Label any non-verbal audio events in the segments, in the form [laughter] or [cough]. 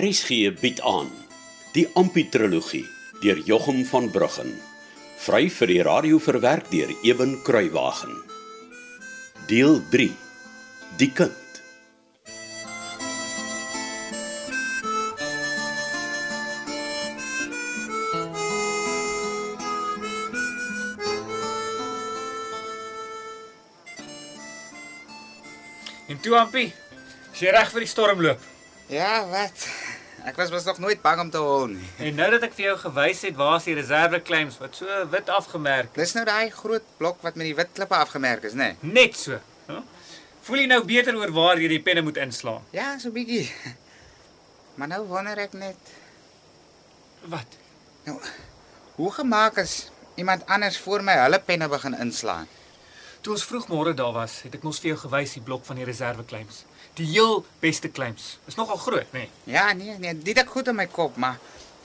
RSG bied aan die Amputrologie deur Jochum van Bruggen. Vry vir die radio verwerk deur Eben Kruiwagen. Deel 3. Die kind. En toe Ampie, is jy reg vir die stormloop? Ja, wat? Ek was mos nog nooit bang om te hol nie. En nou dat ek vir jou gewys het waar is die reserve claims wat so wit afgemerk. Dis nou daai groot blok wat met die wit klippe afgemerk is, né? Nee? Net so. Huh? Voel jy nou beter oor waar jy die penne moet inslaan? Ja, so bietjie. Maar nou wonder ek net, Wat? nou hoe gemaak is iemand anders voor my hulle penne begin inslaan? Toe ons vroegmôre daar was, het ek mos vir jou gewys die blok van die reserve claims. Die heel beste claims. Is nogal groot, nê? Nee? Ja, nee, nee, dit ek goed in my kop, maar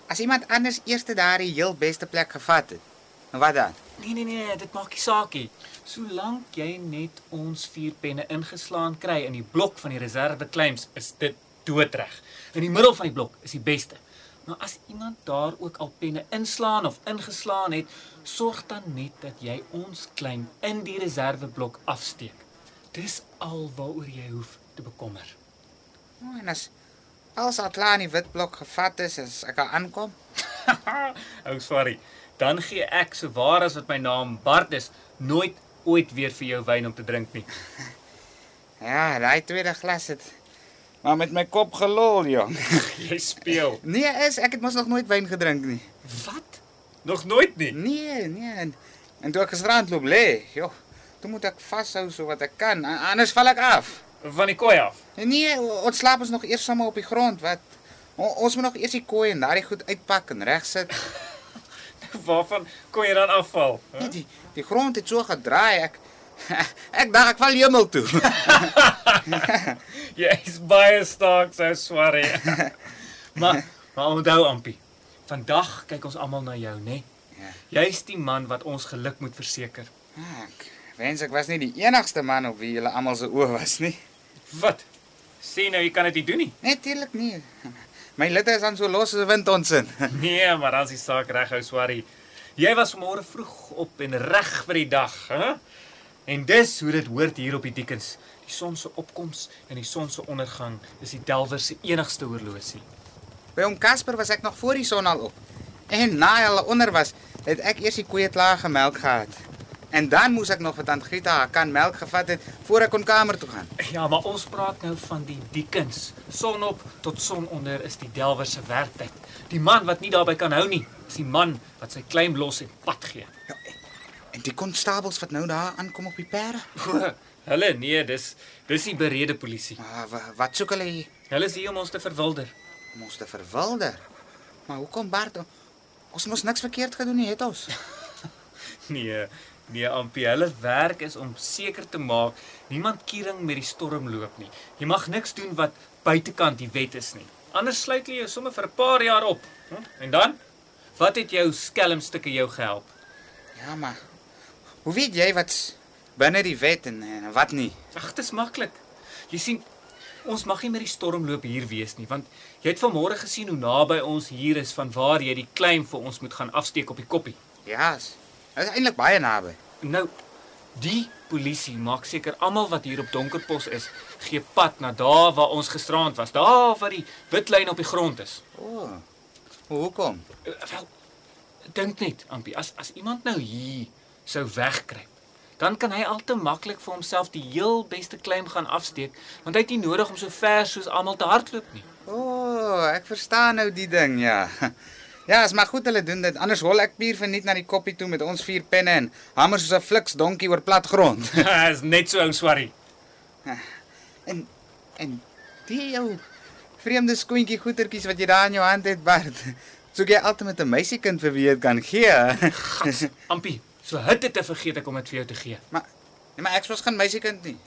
as iemand anders eers daardie heel beste plek gevat het, nou wat dan? Nee nee nee, dit maak nie saak nie. Solank jy net ons vier penne ingeslaan kry in die blok van die reserve claims, is dit doodreg. In die middel van die blok is die beste. Maar as iemand daar ook al penne inslaan of ingeslaan het, sorg dan net dat jy ons claim in die reserve blok afsteek. Dis al waaroor jy hoef te bekommer. Oh, en as als al klaar in die wit blok gevat is, as ek aankom, [laughs] oh sorry. Dan gee ek so waar as wat my naam Bart is, nooit ooit weer vir jou wyn om te drink nie. [laughs] ja, daai tweede glas het maar met my kop gelol, jong. [laughs] Jy speel. Nee, is ek het mos nog nooit wyn gedrink nie. Wat? Nog nooit nie. Nee, nee. En, en toe ek gisterand loop lê, joh, toe moet ek vashou so wat ek kan, anders val ek af. Van die kooi af. Nee, ons slaap ons nog eers sommer op die grond, wat ons moet nog eers die kooi en daai goed uitpak en regsit. [laughs] Waarvan kon jy dan afval? Nee, die die grond het so gedraai, ek [laughs] ek dink ek val hemel toe. [laughs] Jy's baie sterk, so swaar. [laughs] maar maar onthou Ampie, vandag kyk ons almal na jou, né? Ja. Jy's die man wat ons geluk moet verseker. Ek wens ek was nie die enigste man op wie julle almal se oë was nie. Wat? Sien nou jy kan dit nie doen nie. Natuurlik nie. My litte is aan so los as 'n windonsin. Nee, maar dan is die saak reg, ou swarie. Jy was vanmôre vroeg op en reg vir die dag, hè? En dis hoe dit hoort hier op die Dickens. Die son se opkoms en die son se ondergang is die delwer se enigste horlosie. By hom Casper was ek nog voor die son al op. En na hulle onder was, het ek eers die koeie klaar gemelk gehad. En dan moes ek nog vir tant Grieta haar kan melk gevat het voor ek kon kamer toe gaan. Ja, maar ons praat nou van die Dickens. Son op tot son onder is die delwer se werktyd. Die man wat nie daarby kan hou nie, is die man wat sy klein los en pad gee. Ja, en die konstabels wat nou daar aankom op die perde. Hulle nee, dis dis die berede polisie. Maar wa- wat soek hulle hier? Hulle is hier om ons te verwilder. Om ons te verwilder. Maar hoekom Bart? Ons mos niks verkeerd gedoen nie, het ons. [laughs] Nee, nee, Ampie, hulle werk is om seker te maak niemand kiering met die storm loop nie. Jy mag niks doen wat buitekant die wet is nie. Anders sluit hulle jou sommer vir 'n paar jaar op. Hm? En dan? Wat het jou skelmstukke jou gehelp? Ja, maar hoe weet jy wat binne die wet en, en wat nie? Ag, dit is maklik. Jy sien, ons mag nie met die stormloop hier wees nie, want jy het vanmôre gesien hoe naby ons hier is van waar jy die claim vir ons moet gaan afsteek op die koppie. Ja, is is eintlik baie naby. Nou, die polisie maak seker almal wat hier op Donkerpos is, gee pad na daar waar ons gisterand was, daar waar die wit lyn op die grond is. O. Oh, hoekom? Uh, Wel, dink net, Ampie, as as iemand nou hier sou wegkruip, dan kan hy al te maklik vir homself die heel beste claim gaan afsteek, want hy het nie nodig om so ver soos almal te hardloop nie. O, oh, ek verstaan nou die ding, ja. [laughs] Ja, is maar goed hulle doen dit. Anders hol ek pier verniet na die koppie toe met ons vier penne en hamer soos 'n fliks donkie oor plat grond. [laughs] [laughs] is net so ou swarrie. En en die jou vreemde skoentjie goetertjies wat jy daar in jou hand het, Bart. Soek jy altyd met 'n meisiekind vir wie jy dit kan gee? Ampie, so hitte te vergeet ek om dit vir jou te gee. maar nee, maar ek was geen meisiekind nie.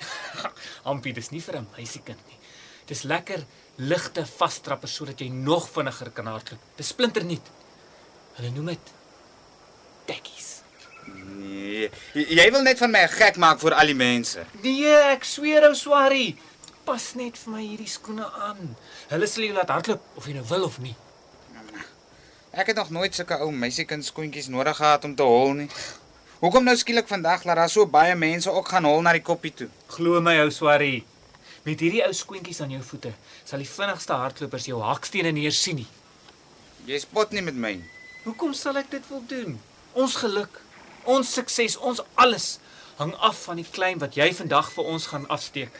[laughs] Ampie, dis nie vir 'n meisiekind nie. Dis lekker ligte vastrappe sodat jy nog vinniger kan hardloop. Dis splinternuut. Hulle noem dit tekkies. Nee, jy, wil net van my gek maak vir al die mense. Nee, ek sweer ou swarrie. pas net vir my hierdie skoene aan. Hulle sal jou laat hardloop of jy nou wil of nie. Ek het nog nooit sulke ou meisiekind skoentjies nodig gehad om te hol nie. Hoekom nou skielik vandag laat daar so baie mense ook gaan hol na die koppie toe? Glo my ou swarrie. Met hierdie ou skoentjies aan jou voete sal die vinnigste hardlopers jou hakstene eens sien nie. Jy spot nie met my. Hoekom sal ek dit wil doen? Ons geluk, ons sukses, ons alles hang af van die klein wat jy vandag vir ons gaan afsteek.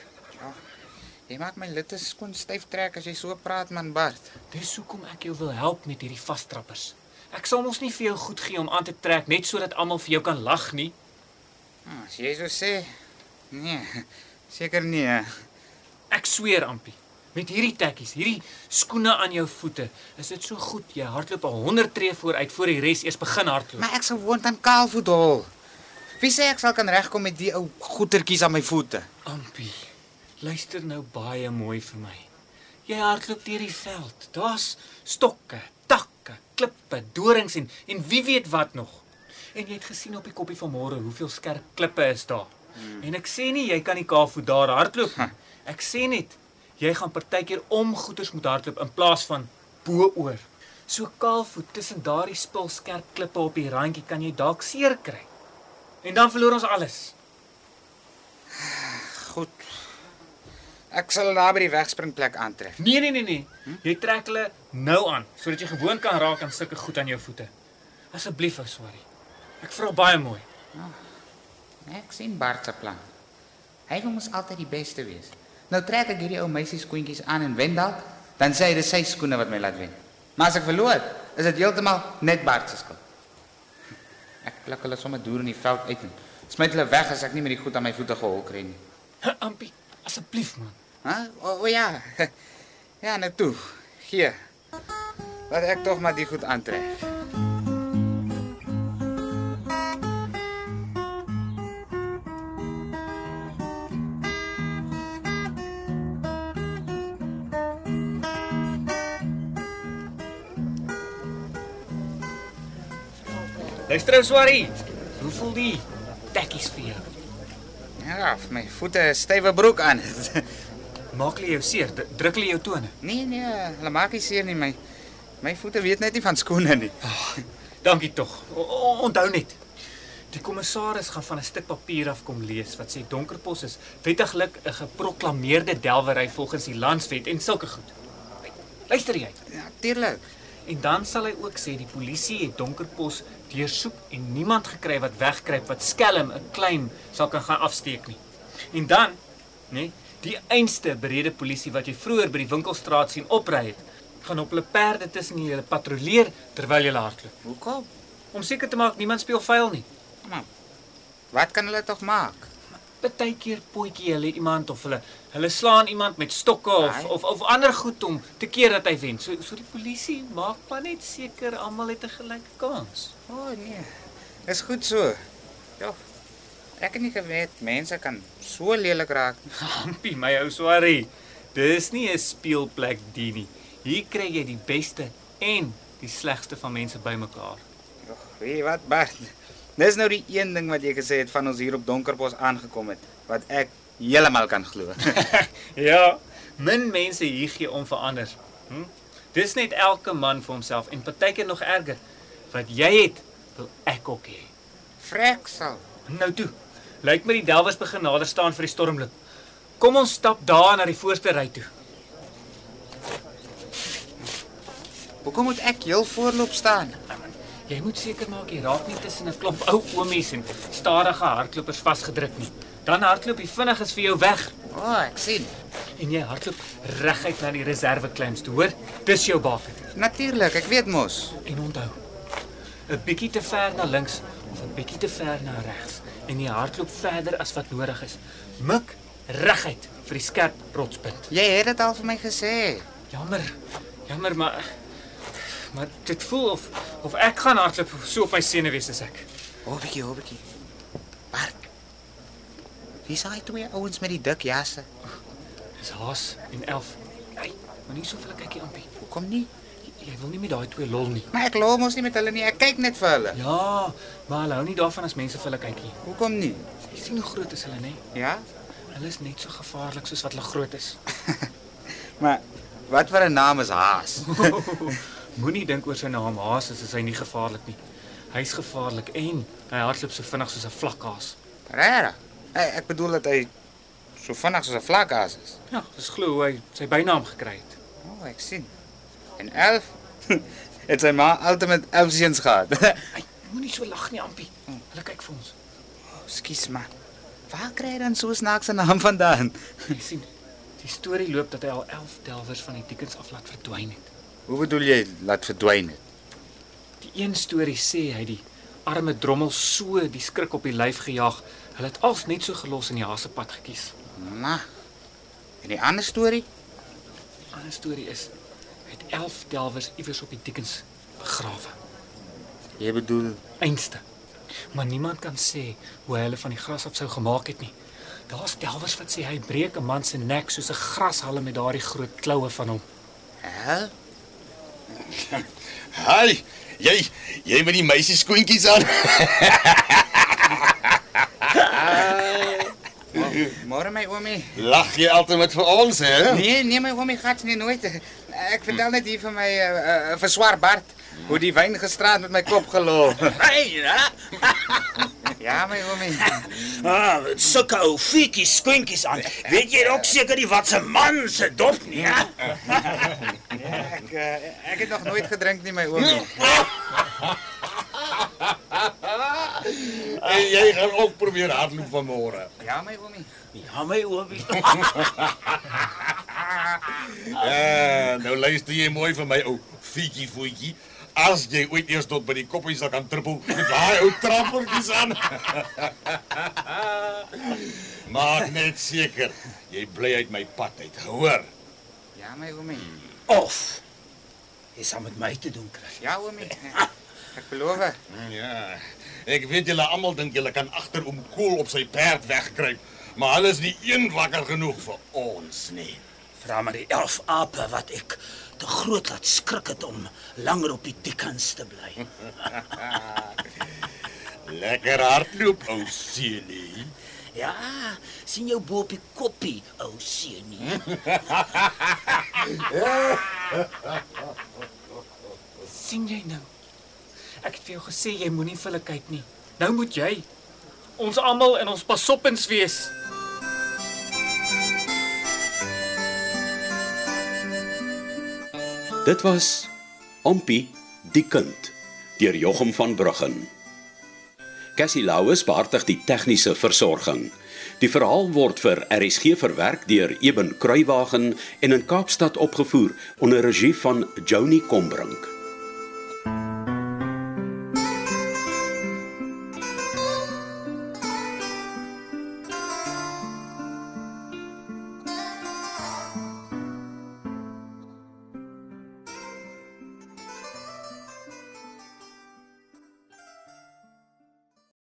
Jy maak my litte skoon styf trek as jy so praat man Bart. Dis hoekom ek jou wil help met hierdie vastrappers. Ek sal mos nie vir jou goed gee om aan te trek net sodat almal vir jou kan lag nie. Ah, As jy so sê. Nee, seker nie. hè. Ek sweer, Ampie, met hierdie tekkies, hierdie skoene aan jou voete, is dit so goed jy hardloop 'n 100 tree vooruit voor die res eers begin hardloop. Maar ek sou woon aan kaalvoet hol. Wie sê ek sal kan regkom met die ou goetertjies aan my voete? Ampie, luister nou baie mooi vir my. Jy hardloop deur die veld. Daar's stokke, takke, klippe, dorings en en wie weet wat nog. En jy het gesien op die koppie van môre hoeveel skerp klippe is daar. Hmm. En ek sê nie jy kan nie kaalvoet daar hardloop nie. Ek sê net jy gaan partykeer om goeters moet hardloop in plaas van bo-oor. So kaalvoet tussen daardie spul skerp klippe op die randjie kan jy dalk seer kry. En dan verloor ons alles. Goed. Ek sal daar by die wegspringplek aantrek. Nee nee nee nee. Jy trek hulle nou aan sodat jy gewoon kan raak aan sulke goed aan jou voete. Asseblief, ou sorry. Ek vra baie mooi. Ek sien Bart se plan. Hy wil mos altyd die beste wees. Nou trek ek hierdie ou meisie skoentjies aan en wen dalk, dan sê hy dis sy skoene wat my laat wen. Maar as ek verloor, is dit heeltemal net Bart se skuld. Ek pluk hulle sommer deur in die veld uit en smyt hulle weg as ek nie met die goed aan my voete gehol kry nie. Ampie, asseblief man. Hæ? O, o ja. [laughs] Ja, nou toe. Gee. Laat ek tog maar die goed aantrek. Luister ou Swarrie. Hoe voel die tekkies vir jou? Ja, my voete 'n stywe broek aan. [laughs] Maak hulle jou seer? Druk hulle jou tone? nee nee, hulle maak nie seer nie my. My voete weet net nie van skoene nie. Dankie tog. Onthou net. Die kommissaris gaan van 'n stuk papier af kom lees wat sê Donkerpos is wettiglik 'n geproklaameerde delwery volgens die landswet en sulke goed. Luister jy? Ja, tuurlik. En dan sal hy ook sê die polisie het Donkerpos deursoek en niemand gekry wat wegkruip wat skelm 'n claim sal kan gaan afsteek nie. En dan, nê, die einste berede polisie wat jy vroeër by die winkelstraat sien opry het, gaan op hulle perde tussen julle patrolleer terwyl jy hardloop. Hoekom? Om seker te maak niemand speel vuil nie. Maar wat kan hulle tog maak? Partykeer potjie hulle iemand of hulle hulle slaan iemand met stokke of Ai. of of ander goed om te keer dat hy wen. So so die polisie maak maar net seker almal het 'n gelyke kans. O oh, nee. Is goed so. Ja. Ek het nie geweet mense kan so lelik raak. [laughs] Hampie my ou swarrie. Dis nie 'n speelplek die nie. Hier kry jy die beste en die slegste van mense bymekaar. Ag, weet wat, Bart? Dis nou die een ding wat jy gesê het van ons hier op Donkerbos aangekom het wat ek heeltemal kan glo. [laughs] ja, min mense hier gee om verander. Hm? Dis net elke man vir homself en partykeer nog erger. Wat jy het, wil ek ook hê. Freksel. Nou toe. Lyk my die delwers begin nader staan vir die stormloop. Kom ons stap daar na die voorste ry toe. Hoekom moet ek heel voorloop staan? Jy moet seker maak jy raak nie tussen 'n klomp ou oomies en stadige hardlopers vasgedruk nie. Dan hardloop jy vinnig is vir jou weg O, oh, ek sien. en jy hardloop reguit na die reserve claims toe, hoor? Dis jou baken. Natuurlik, ek weet mos. En onthou, 'n bietjie te ver na links of 'n bietjie te ver na regs en jy hardloop verder as wat nodig is. Mik reguit vir die skerp rotspunt. Jy het dit al vir my gesê. Jammer. Jammer, maar maar dit voel of of ek gaan hardloop so op my senuwees as ek. Oh, bietjie. Bart. Wie sê hy twee ouens met die dik jasse? Dis Haas en Elf. Hey, maar nie so veel kykie ampie. Hoekom nie? Jy, jy wil nie met daai twee lol nie. Maar ek loop mos nie met hulle nie. Ek kyk net vir hulle. Ja, maar hulle hou nie daarvan as mense vir hulle kykie. Hoekom nie? Jy sien hoe groot is hulle, nê? Ja? Hulle is net so gevaarlik soos wat hulle groot is. [laughs] Maar wat vir 'n naam is Haas? [laughs] Moenie dink oor sy naam Haas is hy nie gevaarlik nie. Hy's gevaarlik en hy hardloop so vinnig soos 'n vlakhaas. Regtig? Hey, ek bedoel dat hy so vinnig soos 'n vlakhaas is. Ja, dis glo hoe hy sy bynaam gekry het. O, oh, ek sien. En 11 [laughs] het sy ma met 11 seuns gehad. [laughs] Ai, moenie so lag nie, Ampie. Hulle kyk vir ons. Skus maar. Waar kry hy dan so snaakse naam vandaan? Jy sien, die storie loop dat hy al 11 delwers van die diekens af laat verdwyn het. Hoe bedoel jy laat verdwyn het? Die een storie sê hy die arme drommel so die skrik op die lyf gejaag. Hulle het als net so gelos in die hasepad gekies. Ma. En die ander storie? Die ander storie is het 11 delwers iewers op die diekens begrawe. Jy bedoel Einste. Maar niemand kan sê hoe hy hulle van die gras af sou gemaak het nie. Daar's delwers wat sê hy breek 'n man se nek soos 'n grashalm met daardie groot kloue van hom. Hè? Hi, jy jy met die meisie skoentjies aan. Môre my oomie. Lag jy altyd met vir ons, hè? Nee, nee my oomie gats nie nooit. Ek vertel net hier vir my uh, uh, vir swart Bart hoe die wyn gestraat met my kop geloop. Hey, ja. ja my oomie. Ah, sulke ou fiekie skoentjies aan. Weet jy ook seker die wat se man se dop nie? [laughs] Ja, ek uh, ek het nog nooit gedrink nie my oomie. En jy gaan ook probeer hardloop vanmôre. Ja my oomie. Ja, my oomie. [laughs] Eh, nou luister jy mooi vir my ou fietjie voetjie. As jy ooit eers tot by die koppie sal kan trippel met daai ou trappertjies aan. [laughs] Maak net seker jy bly uit my pad uit, hoor? Ja my oomie. Of jy sal met my te doen kry. Ja oomie. Ek beloof. Ja. Ek weet julle almal dink julle kan agter oom Kool op sy perd wegkruip, maar hulle is nie een wakker genoeg vir ons nie. Vra maar die elf ape wat ek te groot laat skrik het om langer op die dikkans te bly. [laughs] Lekker hardloop, ou seunie. Ja, sien jou bo op die koppie, ou seunie. sien jy nou? Ek het vir jou gesê jy moenie vir hulle kyk nie. Nou moet jy. Ons almal in ons pasoppens wees. Dit was Ompie die kind deur Jochum van Bruggen. Cassie Lauers beheer die tegniese versorging. Die verhaal word vir RSG verwerk deur Eben Kruiwagen en in Kaapstad opgevoer onder regie van Joni Combrink.